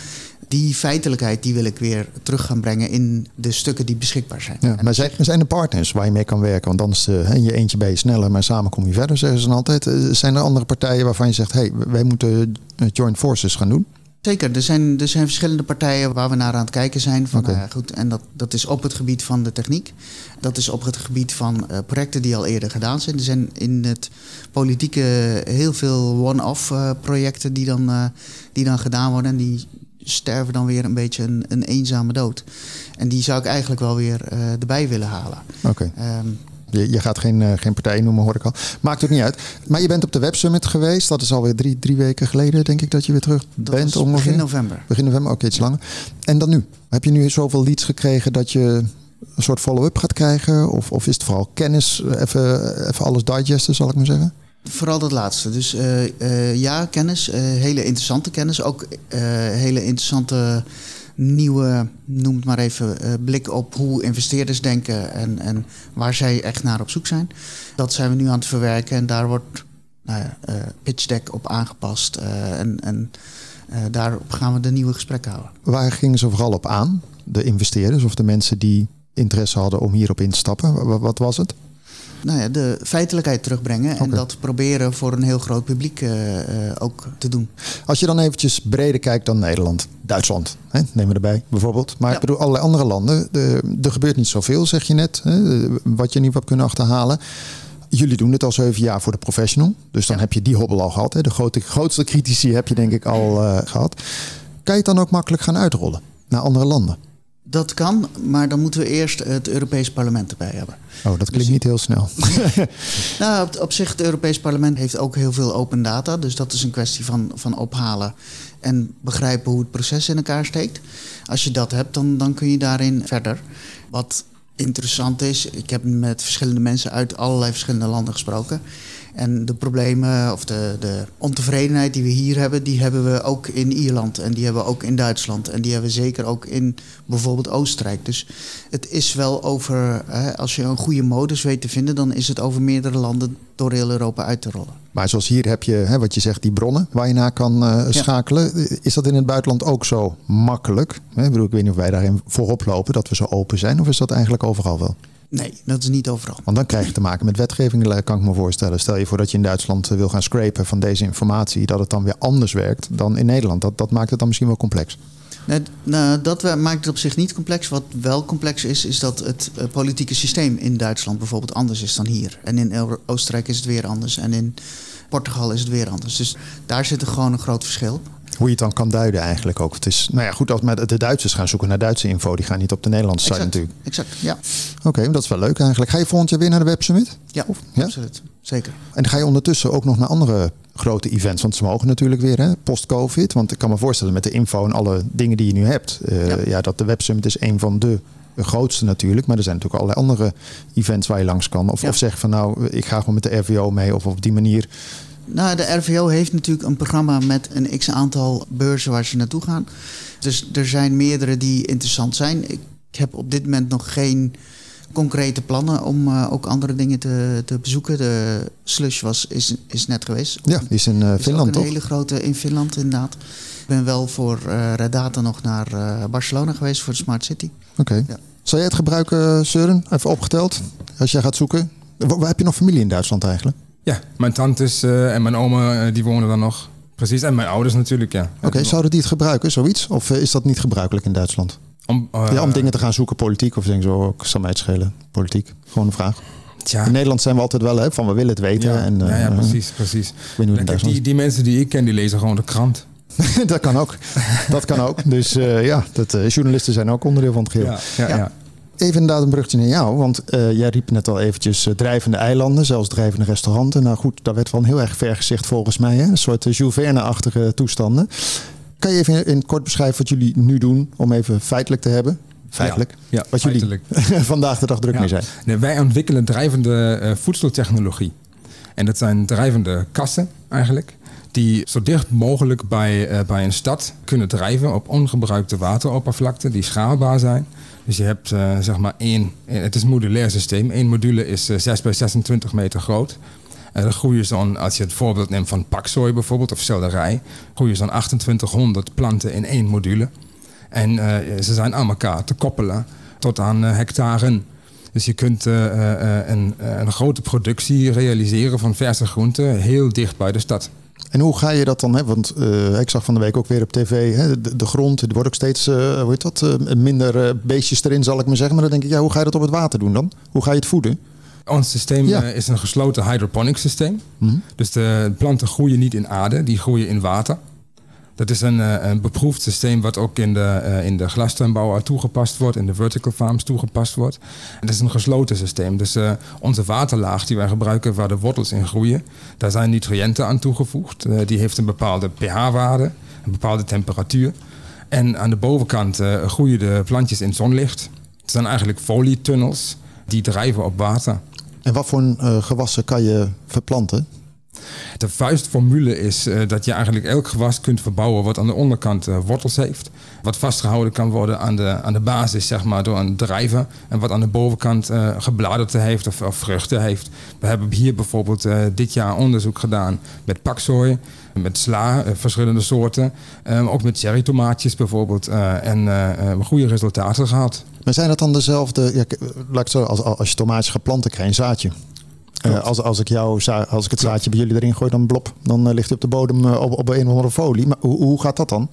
Die feitelijkheid die wil ik weer terug gaan brengen in de stukken die beschikbaar zijn. Ja, maar zijn, zijn er partners waar je mee kan werken? Want anders uh, in je eentje ben je sneller, maar samen kom je verder, zeggen ze dan altijd. Uh, zijn er andere partijen waarvan je zegt, hé, hey, wij moeten joint forces gaan doen? Zeker, er zijn, er zijn verschillende partijen waar we naar aan het kijken zijn. Van, okay. uh, goed, en dat, dat is op het gebied van de techniek. Dat is op het gebied van uh, projecten die al eerder gedaan zijn. Er zijn in het politieke heel veel one-off uh, projecten die dan, die dan gedaan worden. En die sterven dan weer een beetje een, een eenzame dood. En die zou ik eigenlijk wel weer erbij willen halen. Oké. Okay. Um, je, je, gaat geen, uh, geen partij noemen, hoor ik al. Maakt ook niet uit. Maar je bent op de Web Summit geweest. Dat is alweer drie, drie weken geleden, denk ik, dat je weer terug dat bent. Ongeveer. Begin november. Begin november, oké, okay, iets langer. En dan nu? Heb je nu zoveel leads gekregen dat je een soort follow-up gaat krijgen? Of, of is het vooral kennis, even, even alles digesten, zal ik maar zeggen? Vooral dat laatste. Dus uh, uh, ja, kennis. hele interessante kennis. Ook hele interessante nieuwe, noem het maar even, blik op hoe investeerders denken en, en waar zij echt naar op zoek zijn. Dat zijn we nu aan het verwerken en daar wordt nou pitch deck op aangepast. En en daarop gaan we de nieuwe gesprekken houden. Waar gingen ze vooral op aan? De investeerders of de mensen die interesse hadden om hierop in te stappen? Wat was het? Nou ja, de feitelijkheid terugbrengen. Okay. En dat proberen voor een heel groot publiek uh, uh, ook te doen. Als je dan eventjes breder kijkt dan Nederland. Duitsland, hè, neem we erbij bijvoorbeeld. Maar ja. ik bedoel, allerlei andere landen. De, er gebeurt niet zoveel, zeg je net. Hè, wat je niet hebt kunnen achterhalen. Jullie doen het al zeven jaar voor de professional. Dus dan ja. heb je die hobbel al gehad. Hè. De grote, grootste critici heb je denk ik al uh, gehad. Kan je het dan ook makkelijk gaan uitrollen naar andere landen? Dat kan, maar dan moeten we eerst het Europees Parlement erbij hebben. Oh, dat klinkt dus, niet heel snel. nou, op, op, zich, het Europees Parlement heeft ook heel veel open data. Dus dat is een kwestie van, van ophalen en begrijpen hoe het proces in elkaar steekt. Als je dat hebt, dan, dan kun je daarin verder. Wat interessant is, ik heb met verschillende mensen uit allerlei verschillende landen gesproken. En de problemen of de, de ontevredenheid die we hier hebben, die hebben we ook in Ierland en die hebben we ook in Duitsland en die hebben we zeker ook in bijvoorbeeld Oostenrijk. Dus het is wel over, hè, als je een goede modus weet te vinden, dan is het over meerdere landen door heel Europa uit te rollen. Maar zoals hier heb je, hè, wat je zegt, die bronnen waar je naar kan uh, schakelen. Ja. Is dat in het buitenland ook zo makkelijk? Hè? Ik, bedoel, ik weet niet of wij daarin voorop lopen, dat we zo open zijn, of is dat eigenlijk overal wel? Nee, dat is niet overal. Want dan krijg je te maken met wetgeving, kan ik me voorstellen. Stel je voor dat je in Duitsland wil gaan scrapen van deze informatie, dat het dan weer anders werkt dan in Nederland. Dat, dat maakt het dan misschien wel complex. Nee, nou, dat maakt het op zich niet complex. Wat wel complex is, is dat het uh, politieke systeem in Duitsland bijvoorbeeld anders is dan hier. En in Oostenrijk is het weer anders. En in Portugal is het weer anders. Dus daar zit er gewoon een groot verschil. Hoe je het dan kan duiden eigenlijk ook. Het is, nou ja, goed, als met de Duitsers gaan zoeken naar Duitse info, die gaan niet op de Nederlandse site natuurlijk. Exact, ja. Oké, okay, dat is wel leuk eigenlijk. Ga je volgend jaar weer naar de Web Summit? Ja, of, ja? absoluut. Zeker. En ga je ondertussen ook nog naar andere grote events? Want ze mogen natuurlijk weer, hè, post-COVID. Want ik kan me voorstellen met de info en alle dingen die je nu hebt, uh, ja. ja, dat de Web Summit is een van de grootste natuurlijk, maar er zijn natuurlijk allerlei andere events waar je langs kan. Of, ja. of zeg van nou, ik ga gewoon met de RVO mee of op die manier. Nou, de RVO heeft natuurlijk een programma met een x aantal beurzen waar ze naartoe gaan. Dus er zijn meerdere die interessant zijn. Ik heb op dit moment nog geen concrete plannen om uh, ook andere dingen te, te bezoeken. De slush was, is, is net geweest. Ja, die is in uh, Finland, een toch? Een hele grote in Finland, inderdaad. Ik ben wel voor uh, Red Data nog naar Barcelona geweest voor de Smart City. Oké. Okay. Ja. Zal jij het gebruiken, Søren? Even opgeteld, als jij gaat zoeken. Waar heb je nog familie in Duitsland eigenlijk? Ja, mijn tantes uh, en mijn oma uh, die wonen dan nog. Precies, en mijn ouders natuurlijk, ja. Oké, zouden die het gebruiken, zoiets? Of eh, is dat niet gebruikelijk in Duitsland? Om, eh, ja, om dingen te gaan zoeken, politiek of denk zo, ik zal mij het schelen. Politiek, gewoon een vraag. tja, In Nederland zijn we altijd wel hè, van we willen het weten. ja, en, eh, ja, ja, precies, precies. Kijk, die, die mensen die ik ken, die lezen gewoon de krant. dat kan ook. Dat kan ook. Dus eh, ja, dat, eh, journalisten zijn ook onderdeel van het geheel. Ja, ja. Even inderdaad een brugje naar jou. Want eh, jij riep net al eventjes eh, drijvende eilanden, zelfs drijvende restauranten. Nou goed, daar werd van heel erg ver gezegd volgens mij. Hè? Een soort eh, Jules Verne-achtige toestanden. Kan je even in, kort beschrijven wat jullie nu doen om even feitelijk te hebben? Feitelijk. Ja, wat jullie vandaag de dag druk Ja. mee zijn. Nee, wij ontwikkelen drijvende eh, voedseltechnologie. En dat zijn drijvende kassen eigenlijk. Die zo dicht mogelijk bij, eh, bij een stad kunnen drijven op ongebruikte wateroppervlakte die schaalbaar zijn. Dus je hebt eh, zeg maar één, het is een modulair systeem. Eén module is eh, 6 bij 26 meter groot. En dan groeien zo'n, als je het voorbeeld neemt van paksoi bijvoorbeeld of selderij, groeien zo'n 2800 planten in één module. En eh, ze zijn aan elkaar te koppelen tot aan eh, hectaren. Dus je kunt eh, eh, eh, een, eh, een grote productie realiseren van verse groenten heel dicht bij de stad. En hoe ga je dat dan? Hè? Want eh, ik zag van de week ook weer op tv, hè, de, de grond, wordt ook steeds eh, hoe heet dat, eh, minder eh, beestjes erin, zal ik maar zeggen. Maar dan denk ik, ja, hoe ga je dat op het water doen dan? Hoe ga je het voeden? Ons systeem Ja. eh, is een gesloten hydroponic systeem. Dus de planten groeien niet in aarde, die groeien in water. Dat is een, eh, een beproefd systeem wat ook in de, eh, in de glastuinbouw toegepast wordt, in de vertical farms toegepast wordt. Het is een gesloten systeem. Dus onze waterlaag die wij gebruiken waar de wortels in groeien, daar zijn nutriënten aan toegevoegd. Die heeft een bepaalde pH-waarde, een bepaalde temperatuur. En aan de bovenkant groeien de plantjes in zonlicht. Het zijn eigenlijk folietunnels die drijven op water. En wat voor eh, gewassen kan je verplanten? De vuistformule is eh, dat je eigenlijk elk gewas kunt verbouwen wat aan de onderkant eh, wortels heeft. Wat vastgehouden kan worden aan de, aan de basis, zeg maar, door een drijver. En wat aan de bovenkant eh gebladerte heeft of, of vruchten heeft. We hebben hier bijvoorbeeld dit jaar onderzoek gedaan met paksoi, met sla, verschillende soorten. Ook met cherrytomaatjes bijvoorbeeld. en we goede resultaten gehad. Maar zijn dat dan dezelfde, ja, laat ik zo, als, als je tomaatjes gaat planten, krijg je een zaadje. Eh, als, als, ik jou, als ik het zaadje bij jullie erin gooi, dan blop, dan eh, ligt hij op de bodem eh, op, op een of andere folie. Maar hoe, hoe gaat dat dan?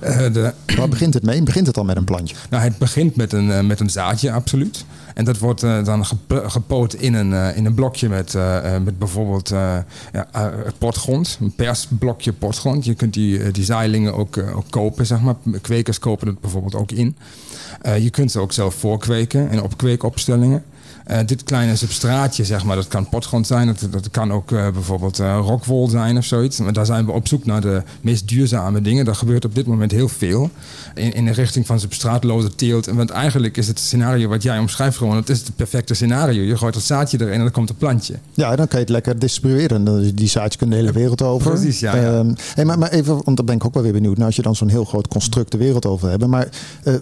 De, Waar begint het mee? Begint het dan met een plantje? Nou, het begint met een, eh, met een zaadje, absoluut. En dat wordt eh, dan gep- gepoot in een, in een blokje met, met bijvoorbeeld ja, potgrond. Een persblokje potgrond. Je kunt die, die zaailingen ook, ook kopen, zeg maar. Kwekers kopen het bijvoorbeeld ook in. Je kunt ze ook zelf voorkweken in opkweekopstellingen. Eh, dit kleine substraatje, zeg maar, dat kan potgrond zijn. Dat, dat kan ook eh, bijvoorbeeld eh rockwool zijn of zoiets. Maar daar zijn we op zoek naar de meest duurzame dingen. Daar gebeurt op dit moment heel veel. In, in de richting van substraatloze teelt. Want eigenlijk is het scenario wat jij omschrijft gewoon... het is het perfecte scenario. Je gooit het zaadje erin en dan komt een plantje. Ja, dan kan je het lekker distribueren. Die zaadjes kunnen de hele wereld over. Precies, ja, ja. Ehm, hey, maar, maar even, want dan ben ik ook wel weer benieuwd. Nou, als je dan zo'n heel groot construct de wereld over hebt. Maar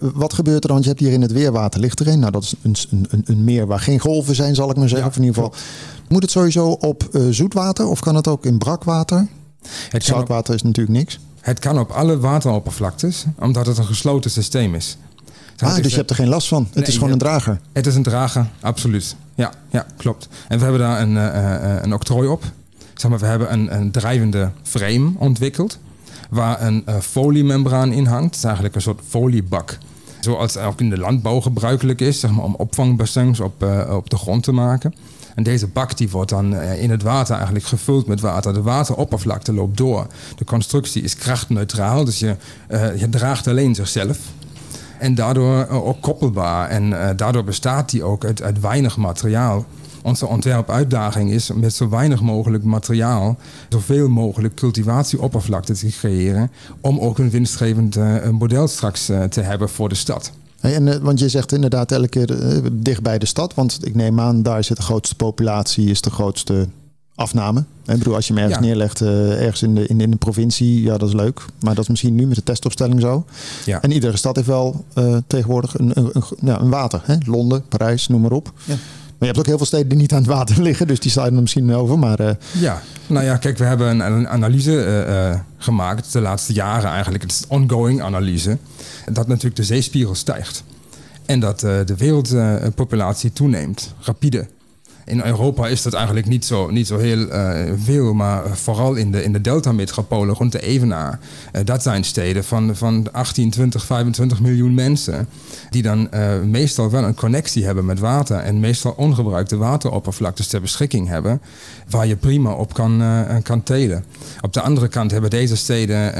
wat gebeurt er dan? Want je hebt hier in het weerwater ligt er een. Nou, dat is een, een, een meer waar geen golven zijn, zal ik maar zeggen. Ja, of in ieder geval. Moet het sowieso op eh, zoetwater of kan het ook in brakwater? Het op, Zoutwater is natuurlijk niks. het kan op alle wateroppervlaktes, omdat het een gesloten systeem is. Ah, dus je hebt er geen last van. Het Nee, is gewoon een drager. Het is een drager, absoluut. Ja, ja, klopt. En we hebben daar een, eh, eh, een octrooi op. Zeg maar, we hebben een, een drijvende frame ontwikkeld. Waar een eh, foliemembraan in hangt. Het is eigenlijk een soort foliebak. Zoals ook in de landbouw gebruikelijk is, zeg maar, om opvangbassins op, eh, op de grond te maken. En deze bak die wordt dan eh, in het water eigenlijk gevuld met water. De wateroppervlakte loopt door. De constructie is krachtneutraal, dus je, eh, je draagt alleen zichzelf. En daardoor ook koppelbaar. En daardoor bestaat die ook uit, uit weinig materiaal. Onze ontwerpuitdaging is om met zo weinig mogelijk materiaal zoveel mogelijk cultivatieoppervlakte te creëren. Om ook een winstgevend eh, model straks eh, te hebben voor de stad. En, eh, want je zegt inderdaad elke keer eh, dicht bij de stad. Want ik neem aan, daar zit de grootste populatie, is de grootste afname. Ik bedoel, als je hem ergens Ja. neerlegt, eh, ergens in de, in, in de provincie, ja, dat is leuk. Maar dat is misschien nu met de testopstelling zo. Ja. En iedere stad heeft wel eh, tegenwoordig een, een, een, ja, een water. Hè? Londen, Parijs, noem maar op. Maar je hebt ook heel veel steden die niet aan het water liggen, dus die slaan er misschien over. Maar eh, Ja, nou ja, kijk, we hebben een, analyse eh, eh, gemaakt de laatste jaren eigenlijk. Het is een ongoing analyse. Dat natuurlijk de zeespiegel stijgt. En dat de wereldpopulatie toeneemt, rapide. In Europa is dat eigenlijk niet zo, niet zo heel uh, veel, maar vooral in de, in de Delta-metropolen rond de Evenaar. Uh, dat zijn steden van, van 18, 20, 25 miljoen mensen. Die dan uh, meestal wel een connectie hebben met water. En meestal ongebruikte wateroppervlaktes ter beschikking hebben. Waar je prima op kan, kan telen. Op de andere kant hebben deze steden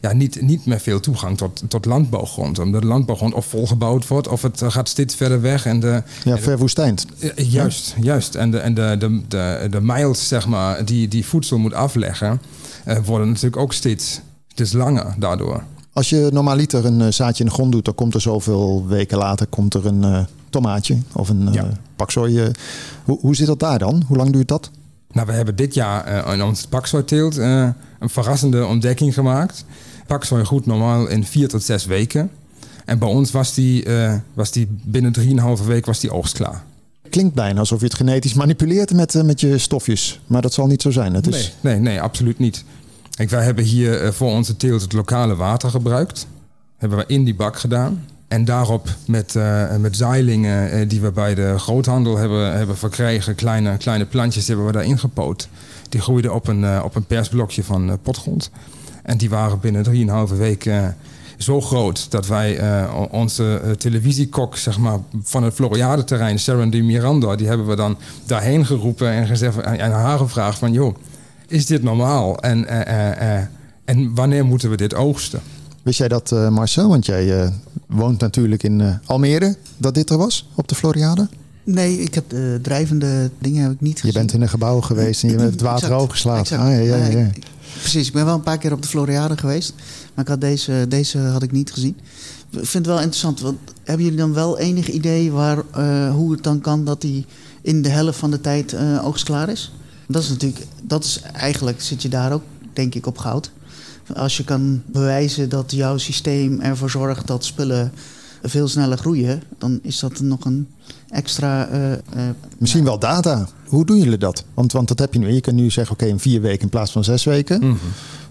ja, niet, niet meer veel toegang tot, tot landbouwgrond. Omdat de landbouwgrond of volgebouwd wordt of het gaat steeds verder weg. En de, ja, verwoestijnd. Juist, juist. En de, en de, de, de, de miles, zeg maar, die, die voedsel moet afleggen, uh, worden natuurlijk ook steeds, steeds langer daardoor. Als je normaliter een uh, zaadje in de grond doet, dan komt er zoveel weken later komt er een uh, tomaatje of een ja. paksoi. Hoe, hoe zit dat daar dan? Hoe lang duurt dat? Nou, we hebben dit jaar in ons paksooiteelt een verrassende ontdekking gemaakt. Paksoi goed normaal in vier tot zes weken. En bij ons was die, was die binnen drieënhalve week was die oogst klaar klinkt bijna alsof je het genetisch manipuleert met, uh, met je stofjes. Maar dat zal niet zo zijn. Het is... nee, nee, nee, absoluut niet. Kijk, wij hebben hier uh, voor onze teelt het lokale water gebruikt. Hebben we in die bak gedaan. En daarop met, uh, met zeilingen die we bij de groothandel hebben, hebben verkregen, kleine, kleine plantjes hebben we daarin gepoot. Die groeiden op een, op een persblokje van potgrond. En die waren binnen 3,5 weken zo groot dat wij uh, onze uh, televisiekok zeg maar, van het Floriade-terrein, Sharon de Miranda, die hebben we dan daarheen geroepen en, gezegd, en haar gevraagd van, joh, is dit normaal? En, uh, en wanneer moeten we dit oogsten? Wist jij dat, Marcel? Want jij woont natuurlijk in Almere, dat dit er was op de Floriade? Nee, ik heb de drijvende dingen heb ik niet gezien. Je bent in een gebouw geweest en je hebt het water overgeslagen. Ah, ja, ja, ja. Precies, ik ben wel een paar keer op de Floriade geweest. Maar ik had deze, deze had ik niet gezien. Ik vind het wel interessant. Want hebben jullie dan wel enig idee waar, uh, hoe het dan kan dat die in de helft van de tijd uh, oogstklaar is? Dat is natuurlijk, dat is eigenlijk zit je daar ook, denk ik, op goud. Als je kan bewijzen dat jouw systeem ervoor zorgt dat spullen veel sneller groeien, dan is dat nog een extra. Uh, uh, Misschien wel data. Hoe doen jullie dat? Want, want dat heb je nu. Je kunt nu zeggen: oké, okay, in vier weken in plaats van zes weken. Mm -hmm.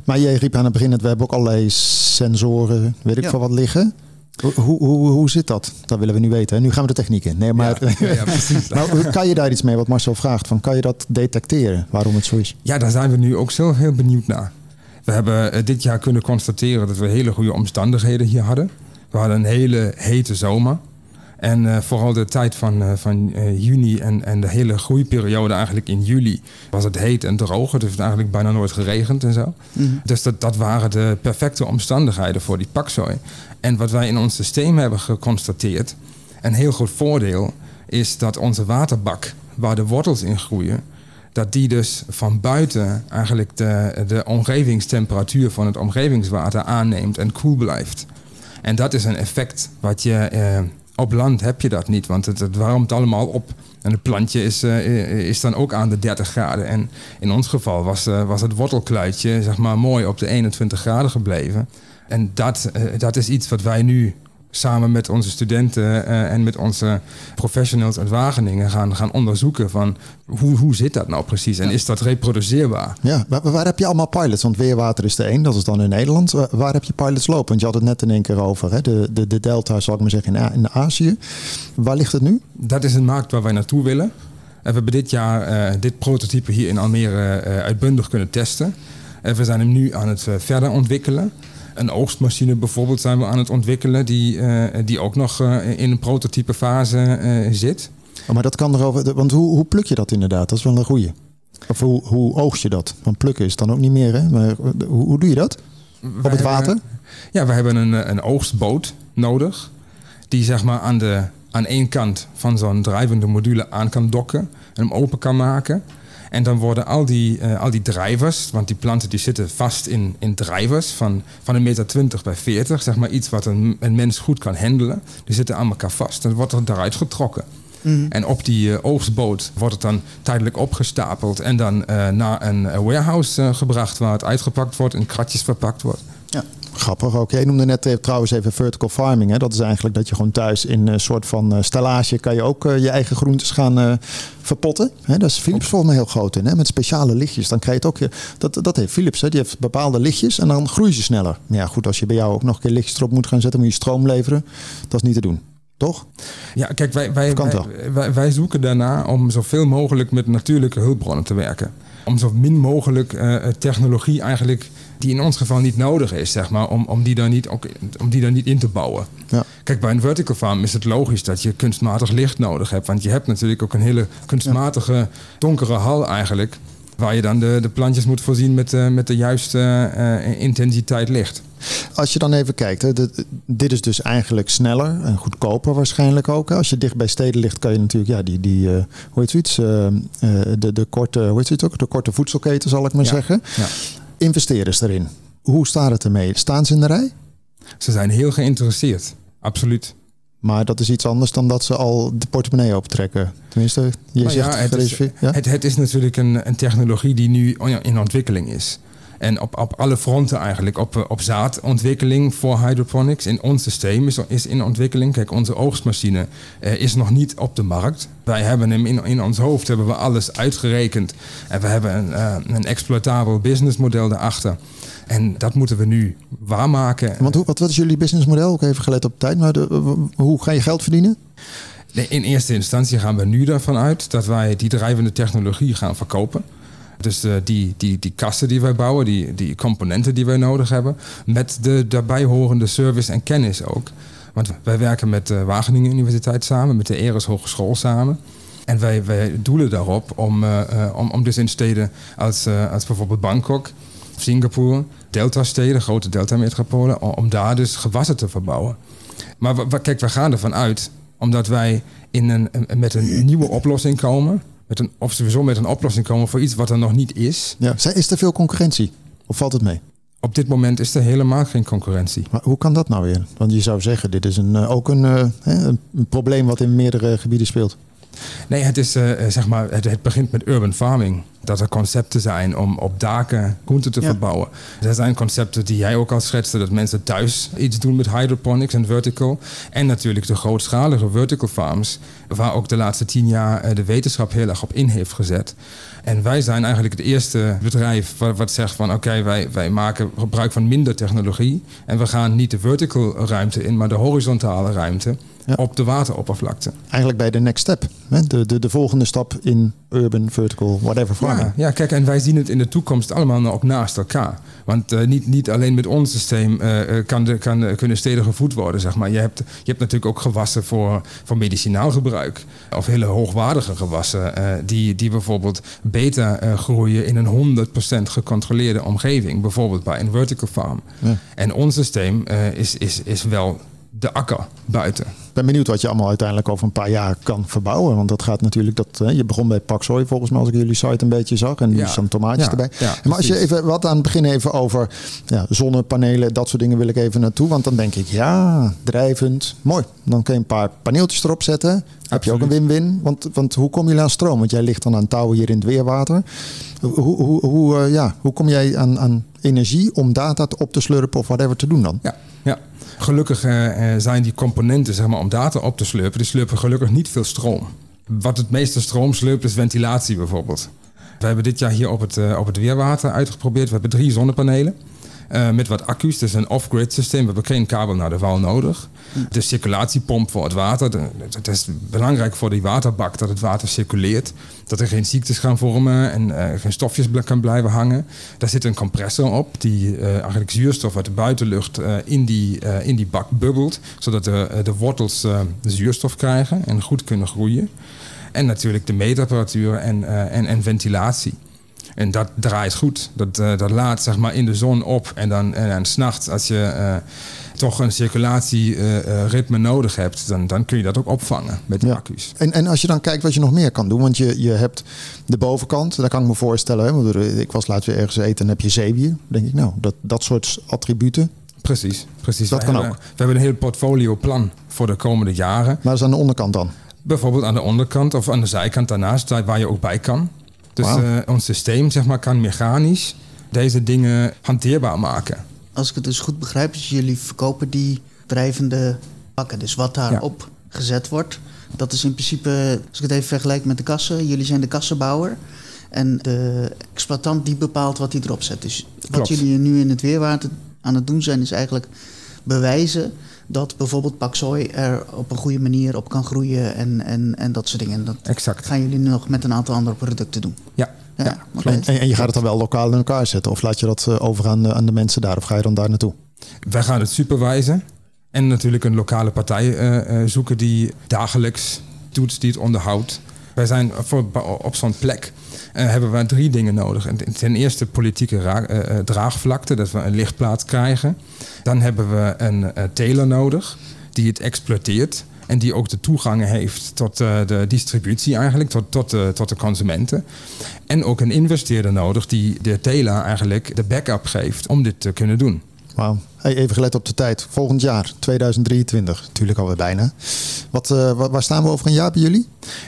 Maar jij riep aan het begin dat we hebben ook allerlei sensoren, weet ik ja. veel wat liggen. Hoe, hoe, hoe zit dat? Dat willen we nu weten. Nu gaan we de techniek in. Nee, maar, ja, ja, precies. kan je daar iets mee, wat Marcel vraagt? Van, kan je dat detecteren, waarom het zo is? Ja, daar zijn we nu ook zelf heel benieuwd naar. We hebben dit jaar kunnen constateren dat we hele goede omstandigheden hier hadden. We hadden een hele hete zomer. En uh, vooral de tijd van, uh, van uh, juni en, en de hele groeiperiode eigenlijk in juli was het heet en droog. Het heeft eigenlijk bijna nooit geregend en zo. Mm -hmm. Dus dat, dat waren de perfecte omstandigheden voor die paksoi. En wat wij in ons systeem hebben geconstateerd, een heel goed voordeel, is dat onze waterbak, waar de wortels in groeien, dat die dus van buiten eigenlijk de, de omgevingstemperatuur van het omgevingswater aanneemt en koel blijft. En dat is een effect wat je op land heb je dat niet, want het, warmt allemaal op. En het plantje is, uh, is dan ook aan de 30 graden. En in ons geval was, uh, was het wortelkluitje zeg maar, mooi op de 21 graden gebleven. En dat, uh, dat is iets wat wij nu samen met onze studenten uh, en met onze professionals uit Wageningen gaan, gaan onderzoeken van hoe, hoe zit dat nou precies en is dat reproduceerbaar? Ja, waar, waar, heb je allemaal pilots? Want Weerwater is de één, dat is dan in Nederland. Waar, waar, heb je pilots lopen? Want je had het net in één keer over, hè? De, de, de delta zal ik maar zeggen in, in Azië. Waar ligt het nu? Dat is een markt waar wij naartoe willen. En we hebben dit jaar uh, dit prototype hier in Almere uh, uitbundig kunnen testen. En we zijn hem nu aan het verder ontwikkelen een oogstmachine bijvoorbeeld zijn we aan het ontwikkelen, die, uh, die ook nog uh, in een prototype fase uh, zit. Oh, maar dat kan erover, want hoe, hoe pluk je dat inderdaad? Dat is wel een goeie. Of hoe, hoe oogst je dat? Want plukken is dan ook niet meer, hè? Maar hoe, hoe doe je dat? Op het water? Hebben, ja, we hebben een, een oogstboot nodig. Die zeg maar aan, de, aan één kant van zo'n drijvende module aan kan dokken. En hem open kan maken. En dan worden al die, uh, al die drijvers, want die planten die zitten vast in, in drijvers van, van een meter 20 bij 40, zeg maar iets wat een, een mens goed kan handelen. Die zitten aan elkaar vast. Dan wordt er daaruit getrokken. Mm. En op die uh, oogstboot wordt het dan tijdelijk opgestapeld en dan uh, naar een warehouse gebracht waar het uitgepakt wordt, in kratjes verpakt wordt. Grappig ook. Jij noemde net trouwens even vertical farming. Hè? Dat is eigenlijk dat je gewoon thuis in een soort van uh, stellage kan je ook uh, je eigen groentes gaan verpotten. Hè? Dat is Philips volgens mij heel groot in. Hè? Met speciale lichtjes. Dan krijg je het ook. Dat, dat heeft Philips. Hè? Die heeft bepaalde lichtjes en dan groeien ze sneller. Ja, goed, als je bij jou ook nog een keer lichtjes erop moet gaan zetten, moet je stroom leveren. Dat is niet te doen. toch? Ja, kijk, wij, wij, wij, toch? wij, wij zoeken daarna om zoveel mogelijk met natuurlijke hulpbronnen te werken. Om zo min mogelijk eh, technologie eigenlijk die in ons geval niet nodig is, zeg maar, om, om, die, daar niet, ook, om die daar niet in te bouwen. Ja. Kijk, bij een vertical farm is het logisch dat je kunstmatig licht nodig hebt. Want je hebt natuurlijk ook een hele kunstmatige donkere hal eigenlijk. Waar je dan de, de plantjes moet voorzien met, eh, met de juiste eh, intensiteit licht. Als je dan even kijkt, hè, dit, dit is dus eigenlijk sneller en goedkoper waarschijnlijk ook. Als je dicht bij steden ligt, kan je natuurlijk ja, die, die eh, hoe heet zoiets, de, de, korte, hoe heet zoiets ook? de korte voedselketen zal ik maar Ja. zeggen. Ja. Investeerders erin. Hoe staat het ermee? Staan ze in de rij? Ze zijn heel geïnteresseerd. Absoluut. Maar dat is iets anders dan dat ze al de portemonnee optrekken. Tenminste, je Maar zegt ja, het, is. Ja? het, het is natuurlijk een, een technologie die nu in ontwikkeling is. En op, op alle fronten eigenlijk. Op, eh, op zaadontwikkeling voor hydroponics. In ons systeem is, is in ontwikkeling. Kijk, onze oogstmachine eh, is nog niet op de markt. Wij hebben hem in, in ons hoofd hebben we alles uitgerekend. En we hebben een, eh, een exploitabel businessmodel daarachter. En dat moeten we nu waarmaken. Want hoe, wat, wat is jullie businessmodel? Ook even gelet op tijd. Maar de, hoe ga je geld verdienen? In eerste instantie gaan we nu ervan uit dat wij die drijvende technologie gaan verkopen. Dus eh, die, die, die kasten die wij bouwen, die, die componenten die wij nodig hebben, met de daarbij horende service en kennis ook. Want wij werken met de Wageningen Universiteit samen, met de Eres Hogeschool samen. En wij, wij doelen daarop om, eh, eh, om, om dus in steden als, eh, als bijvoorbeeld Bangkok, Singapore, Delta-steden, grote Delta-metropolen, om, daar dus gewassen te verbouwen. Maar kijk, we gaan ervan uit, omdat wij in een- met een nieuwe oplossing komen, met een, of sowieso met een oplossing komen voor iets wat er nog niet is. Ja. Is er veel concurrentie? Of valt het mee? Op dit moment is er helemaal geen concurrentie. Maar hoe kan dat nou weer? Want je zou zeggen, dit is een, eh, ook een, eh, een een probleem wat in meerdere gebieden speelt. Nee, het, is, eh, zeg maar, het, het begint met urban farming. Dat er concepten zijn om op daken groenten te Ja. verbouwen. Er zijn concepten die jij ook al schetste, dat mensen thuis iets doen met hydroponics en vertical. En natuurlijk de grootschalige vertical farms, waar ook de laatste tien jaar eh, de wetenschap heel erg op in heeft gezet. En wij zijn eigenlijk het eerste bedrijf wat, wat zegt van oké, wij, wij maken gebruik van minder technologie. En we gaan niet de vertical ruimte in, maar de horizontale ruimte Ja. op de wateroppervlakte. Eigenlijk bij de next step. Hè? De, de, de volgende stap in urban, vertical, whatever farming. Ja, ja, kijk, en wij zien het in de toekomst allemaal nog ook naast elkaar. Want eh, niet, niet alleen met ons systeem eh, eh, kan de, kan, kunnen steden gevoed worden, zeg maar. Je hebt, je hebt natuurlijk ook gewassen voor, voor medicinaal gebruik. Of hele hoogwaardige gewassen, die, die bijvoorbeeld beter groeien in een 100% gecontroleerde omgeving. Bijvoorbeeld bij een vertical farm. Ja. En ons systeem is, is, is wel de akker buiten. Ik ben benieuwd wat je allemaal uiteindelijk over een paar jaar kan verbouwen. Want dat gaat natuurlijk, dat, hè, je begon bij Paxoy volgens mij als ik jullie site een beetje zag. En nu Ja. staan tomaatjes Ja, erbij. ja, maar als je even wat aan het begin even over ja, zonnepanelen, dat soort dingen wil ik even naartoe. Want dan denk ik, ja, drijvend, mooi. Dan kun je een paar paneeltjes erop zetten. Heb je ook een win-win. Want, want hoe kom je aan stroom? Want jij ligt dan aan touwen hier in het weerwater. Hoe, hoe, hoe, eh, ja, hoe kom jij aan, aan energie om data op te slurpen of whatever te doen dan? Ja. Gelukkig eh, eh, zijn die componenten zeg maar, om data op te slurpen, die slurpen gelukkig niet veel stroom. Wat het meeste stroom slurpt is ventilatie bijvoorbeeld. We hebben dit jaar hier op het, eh, op het weerwater uitgeprobeerd. We hebben drie zonnepanelen. Eh, met wat accu's, dus een off-grid systeem. We hebben geen kabel naar de wal nodig. De circulatiepomp voor het water. Het is belangrijk voor die waterbak dat het water circuleert. Dat er geen ziektes gaan vormen en eh, geen stofjes kan blijven hangen. Daar zit een compressor op die eh, eigenlijk zuurstof uit de buitenlucht in, die, in die bak bubbelt. Zodat de, de wortels de zuurstof krijgen en goed kunnen groeien. En natuurlijk de meetapparatuur en, en, en ventilatie. En dat draait goed. Dat, eh, dat laat zeg maar in de zon op. En dan, en, en s'nachts, als je eh, toch een circulatieritme nodig hebt, dan, dan kun je dat ook opvangen met die Ja. accu's. En, en als je dan kijkt wat je nog meer kan doen, want je, je hebt de bovenkant, daar kan ik me voorstellen. Hè, want ik was laatst weer ergens eten en heb je zeewier. denk ik, nou, dat, dat soort attributen. Precies, precies. Dat We kan hebben- ook. We hebben een heel portfolioplan voor de komende jaren. Maar dat is aan de onderkant dan. Bijvoorbeeld aan de onderkant of aan de zijkant daarnaast, waar je ook bij kan. Dus eh, ons systeem zeg maar, kan mechanisch deze dingen hanteerbaar maken. Als ik het dus goed begrijp, is jullie verkopen die drijvende bakken. Dus wat daarop gezet wordt. Dat is in principe, als ik het even vergelijk met de kassen. Jullie zijn de kassenbouwer. En de exploitant die bepaalt wat hij erop zet. Dus wat jullie nu in het weerwater aan het doen zijn, is eigenlijk bewijzen dat bijvoorbeeld Paxoy er op een goede manier op kan groeien en, en, en dat soort dingen. Dat Exact. gaan jullie nu nog met een aantal andere producten doen. Ja, Ja, ja, oké. klopt. En, en je gaat het dan wel lokaal in elkaar zetten? Of laat je dat eh, over aan de, aan de mensen daar? Of ga je dan daar naartoe? Wij gaan het superwijzen. En natuurlijk een lokale partij eh, eh, zoeken die dagelijks doet, die het onderhoudt. Wij zijn voor, op zo'n plek eh, hebben we drie dingen nodig. En Ten eerste politieke eh, eh, draagvlakte, dat we een lichtplaats krijgen. Dan hebben we een teler nodig die het exploiteert. En die ook de toegang heeft tot de distributie eigenlijk, tot, tot, de, tot de consumenten. En ook een investeerder nodig die de teler eigenlijk de backup geeft om dit te kunnen doen. Wauw. Hey, even gelet op de tijd. Volgend jaar, 2023. Natuurlijk alweer bijna. Wat, eh, wa- waar staan we over een jaar bij jullie?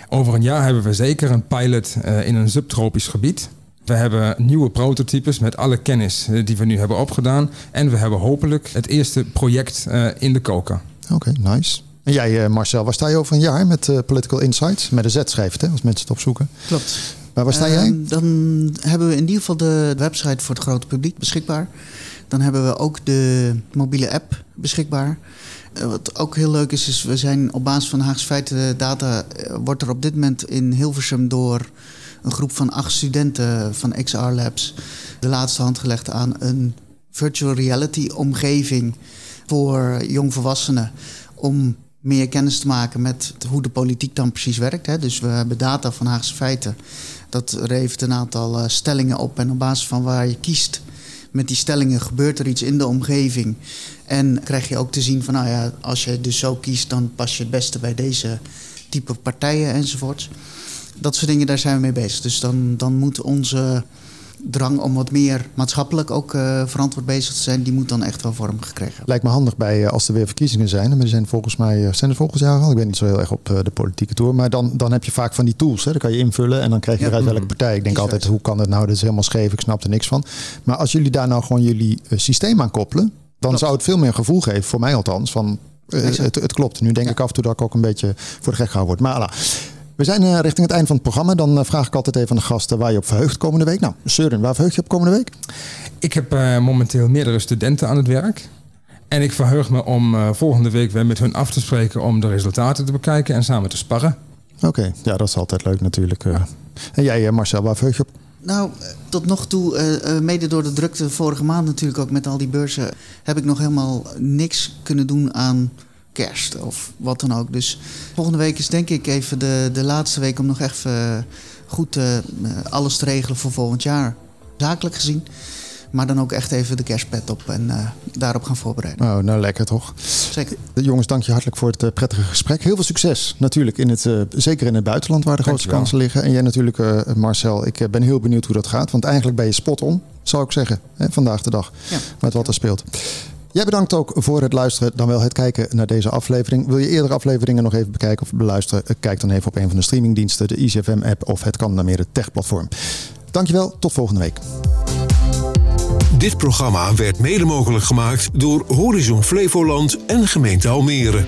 Over een jaar hebben we zeker een pilot eh, in een subtropisch gebied. We hebben nieuwe prototypes met alle kennis eh, die we nu hebben opgedaan. En we hebben hopelijk het eerste project eh, in de koker. Oké, nice. En jij, eh, Marcel, waar sta je over een jaar met eh, Political Insights? Met een Z schrijft, hè, als mensen het opzoeken. Klopt. Maar waar sta jij? Ehm, dan hebben we in ieder geval de website voor het grote publiek beschikbaar. Dan hebben we ook de mobiele app beschikbaar. Eh, wat ook heel leuk is, is we zijn op basis van Haagse feiten data... eh, wordt er op dit moment in Hilversum door een groep van acht studenten van XR Labs... de laatste hand gelegd aan een virtual reality omgeving voor jongvolwassenen... om meer kennis te maken met hoe de politiek dan precies werkt. Hè. Dus we hebben data van Haagse feiten. Dat levert een aantal eh, stellingen op. En op basis van waar je kiest met die stellingen gebeurt er iets in de omgeving. En krijg je ook te zien van, nou ja, als je dus zo kiest, dan pas je het beste bij deze type partijen enzovoorts. Dat soort dingen, daar zijn we mee bezig. Dus dan, dan moet onze drang om wat meer maatschappelijk ook eh, verantwoord bezig te zijn, die moet dan echt wel vorm gekregen. Lijkt me handig bij eh, als er weer verkiezingen zijn. Maar die zijn volgens mij eh, zijn er volgend jaar al. Ik ben niet zo heel erg op eh, de politieke tour. Maar dan, dan heb je vaak van die tools. Hè. Dan kan je invullen en dan krijg je Ja. eruit welke partij. Ik denk altijd, hoe kan het nou? Dit is helemaal scheef. Ik snap er niks van. Maar als jullie daar nou gewoon jullie systeem aan koppelen. Dan Klopt. zou het veel meer gevoel geven, voor mij althans, van eh, het klopt. Nu denk ik af en toe dat ik ook een beetje voor de gek gehouden word. Maar voilà. We zijn eh, richting het eind van het programma. Dan eh, vraag ik altijd even aan de gasten waar je op verheugt komende week. Nou, Søren, waar verheug je op komende week? Ik heb eh, momenteel meerdere studenten aan het werk. En ik verheug me om eh, volgende week weer met hun af te spreken om de resultaten te bekijken en samen te sparren. Oké, ja, dat is altijd leuk natuurlijk. eh. En jij, Marcel, waar verheug je op? Nou, tot nog toe, eh, eh, mede door de drukte vorige maand natuurlijk ook met al die beurzen, heb ik nog helemaal niks kunnen doen aan kerst of wat dan ook. Dus volgende week is denk ik even de, de laatste week om nog even eh, goed eh, eh, alles te regelen voor volgend jaar. Zakelijk gezien. Maar dan ook echt even de kerstpet op en eh, daarop gaan voorbereiden. Oh, nou lekker toch. Zeker. Jongens, dank je hartelijk voor het prettige gesprek. Heel veel succes natuurlijk, in het, eh, zeker in het buitenland waar de grootste kansen liggen. En jij natuurlijk, eh, Marcel. Ik ben heel benieuwd hoe dat gaat. Want eigenlijk ben je spot on, zou ik zeggen, hè, vandaag de dag. Ja. Met wat er speelt. Jij bedankt ook voor het luisteren, dan wel het kijken naar deze aflevering. Wil je eerdere afleveringen nog even bekijken of beluisteren? Eh, Kijk dan even op een van de streamingdiensten, de ICFM-app of het kan naar meer het tech-platform. Dankjewel, tot volgende week. Dit programma werd mede mogelijk gemaakt door Horizon Flevoland en gemeente Almere.